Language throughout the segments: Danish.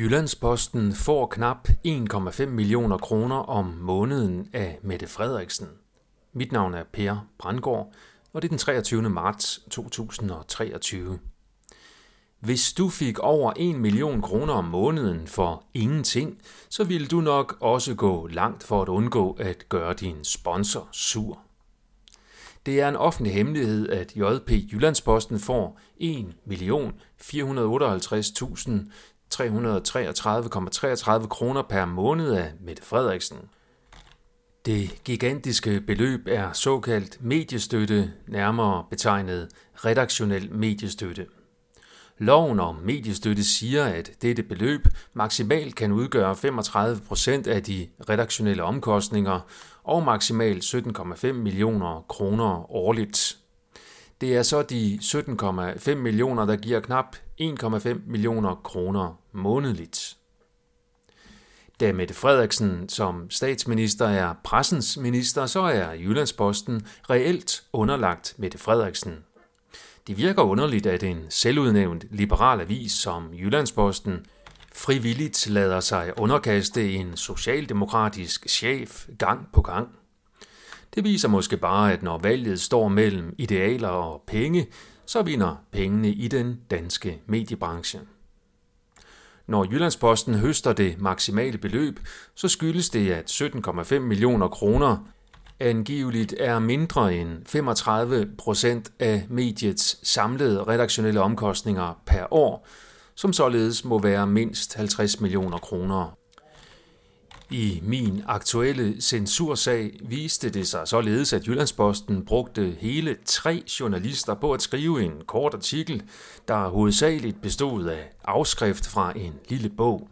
Jyllandsposten får knap 1,5 millioner kroner om måneden af Mette Frederiksen. Mit navn er Per Brandgaard, og det er den 23. marts 2023. Hvis du fik over 1 million kroner om måneden for ingenting, så ville du nok også gå langt for at undgå at gøre din sponsor sur. Det er en offentlig hemmelighed, at JP Jyllandsposten får 1.458.000 333,33 kroner per måned af Mette Frederiksen. Det gigantiske beløb er såkaldt mediestøtte, nærmere betegnet redaktionel mediestøtte. Loven om mediestøtte siger, at dette beløb maksimalt kan udgøre 35 procent af de redaktionelle omkostninger og maksimalt 17,5 millioner kroner årligt. Det er så de 17,5 millioner, der giver knap 1,5 millioner kroner månedligt. Da Mette Frederiksen som statsminister er pressens minister, så er Jyllandsposten reelt underlagt Mette Frederiksen. Det virker underligt, at en selvudnævnt liberal avis som Jyllandsposten frivilligt lader sig underkaste en socialdemokratisk chef gang på gang. Det viser måske bare, at når valget står mellem idealer og penge, så vinder pengene i den danske mediebranche. Når Jyllandsposten høster det maksimale beløb, så skyldes det, at 17,5 millioner kroner angiveligt er mindre end 35 procent af mediets samlede redaktionelle omkostninger per år, som således må være mindst 50 millioner kroner i min aktuelle censursag viste det sig således, at Jyllandsposten brugte hele tre journalister på at skrive en kort artikel, der hovedsageligt bestod af afskrift fra en lille bog.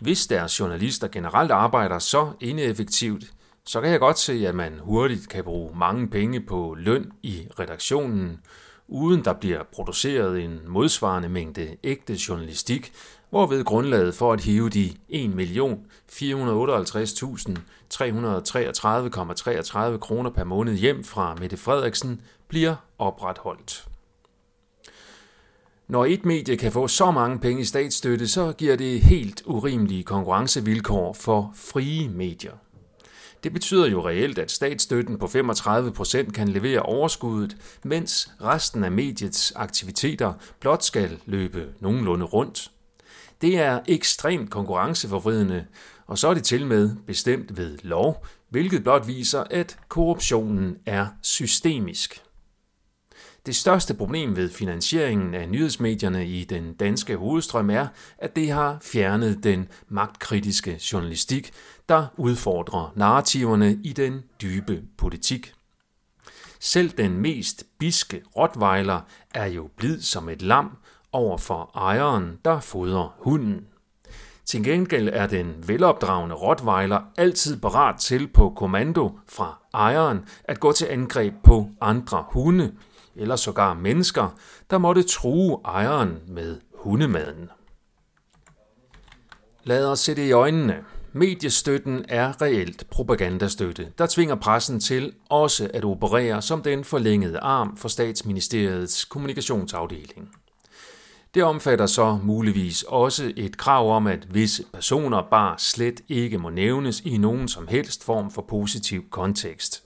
Hvis deres journalister generelt arbejder så ineffektivt, så kan jeg godt se, at man hurtigt kan bruge mange penge på løn i redaktionen, uden der bliver produceret en modsvarende mængde ægte journalistik, hvorved grundlaget for at hive de 1.458.333,33 kroner per måned hjem fra Mette Frederiksen bliver opretholdt. Når et medie kan få så mange penge i statsstøtte, så giver det helt urimelige konkurrencevilkår for frie medier. Det betyder jo reelt, at statsstøtten på 35% kan levere overskuddet, mens resten af mediets aktiviteter blot skal løbe nogenlunde rundt. Det er ekstremt konkurrenceforvridende, og så er det til med bestemt ved lov, hvilket blot viser, at korruptionen er systemisk. Det største problem ved finansieringen af nyhedsmedierne i den danske hovedstrøm er, at det har fjernet den magtkritiske journalistik, der udfordrer narrativerne i den dybe politik. Selv den mest biske rottweiler er jo blid som et lam over for ejeren, der fodrer hunden. Til gengæld er den velopdragende rottweiler altid parat til på kommando fra ejeren at gå til angreb på andre hunde, eller sågar mennesker, der måtte true ejeren med hundemaden. Lad os se det i øjnene. Mediestøtten er reelt propagandastøtte, der tvinger pressen til også at operere som den forlængede arm for statsministeriets kommunikationsafdeling. Det omfatter så muligvis også et krav om, at visse personer bare slet ikke må nævnes i nogen som helst form for positiv kontekst.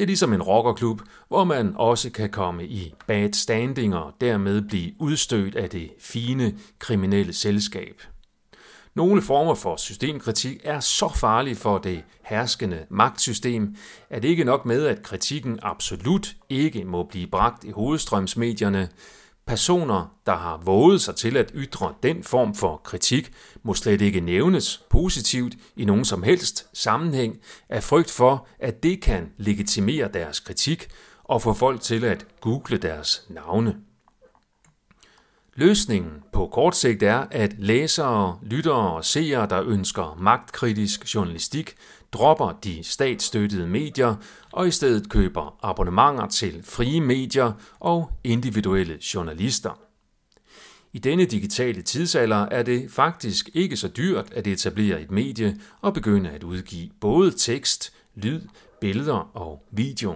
Det er ligesom en rockerklub, hvor man også kan komme i bad standing og dermed blive udstødt af det fine kriminelle selskab. Nogle former for systemkritik er så farlige for det herskende magtsystem, at det ikke nok med, at kritikken absolut ikke må blive bragt i hovedstrømsmedierne, Personer, der har våget sig til at ytre den form for kritik, må slet ikke nævnes positivt i nogen som helst sammenhæng af frygt for, at det kan legitimere deres kritik og få folk til at google deres navne. Løsningen på kort sigt er, at læsere, lyttere og seere, der ønsker magtkritisk journalistik, dropper de statsstøttede medier og i stedet køber abonnementer til frie medier og individuelle journalister. I denne digitale tidsalder er det faktisk ikke så dyrt at etablere et medie og begynde at udgive både tekst, lyd, billeder og video.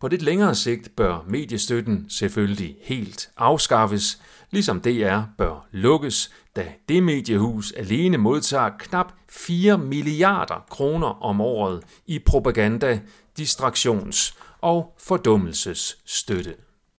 På lidt længere sigt bør mediestøtten selvfølgelig helt afskaffes, ligesom DR bør lukkes, da det mediehus alene modtager knap 4 milliarder kroner om året i propaganda, distraktions- og fordummelsesstøtte.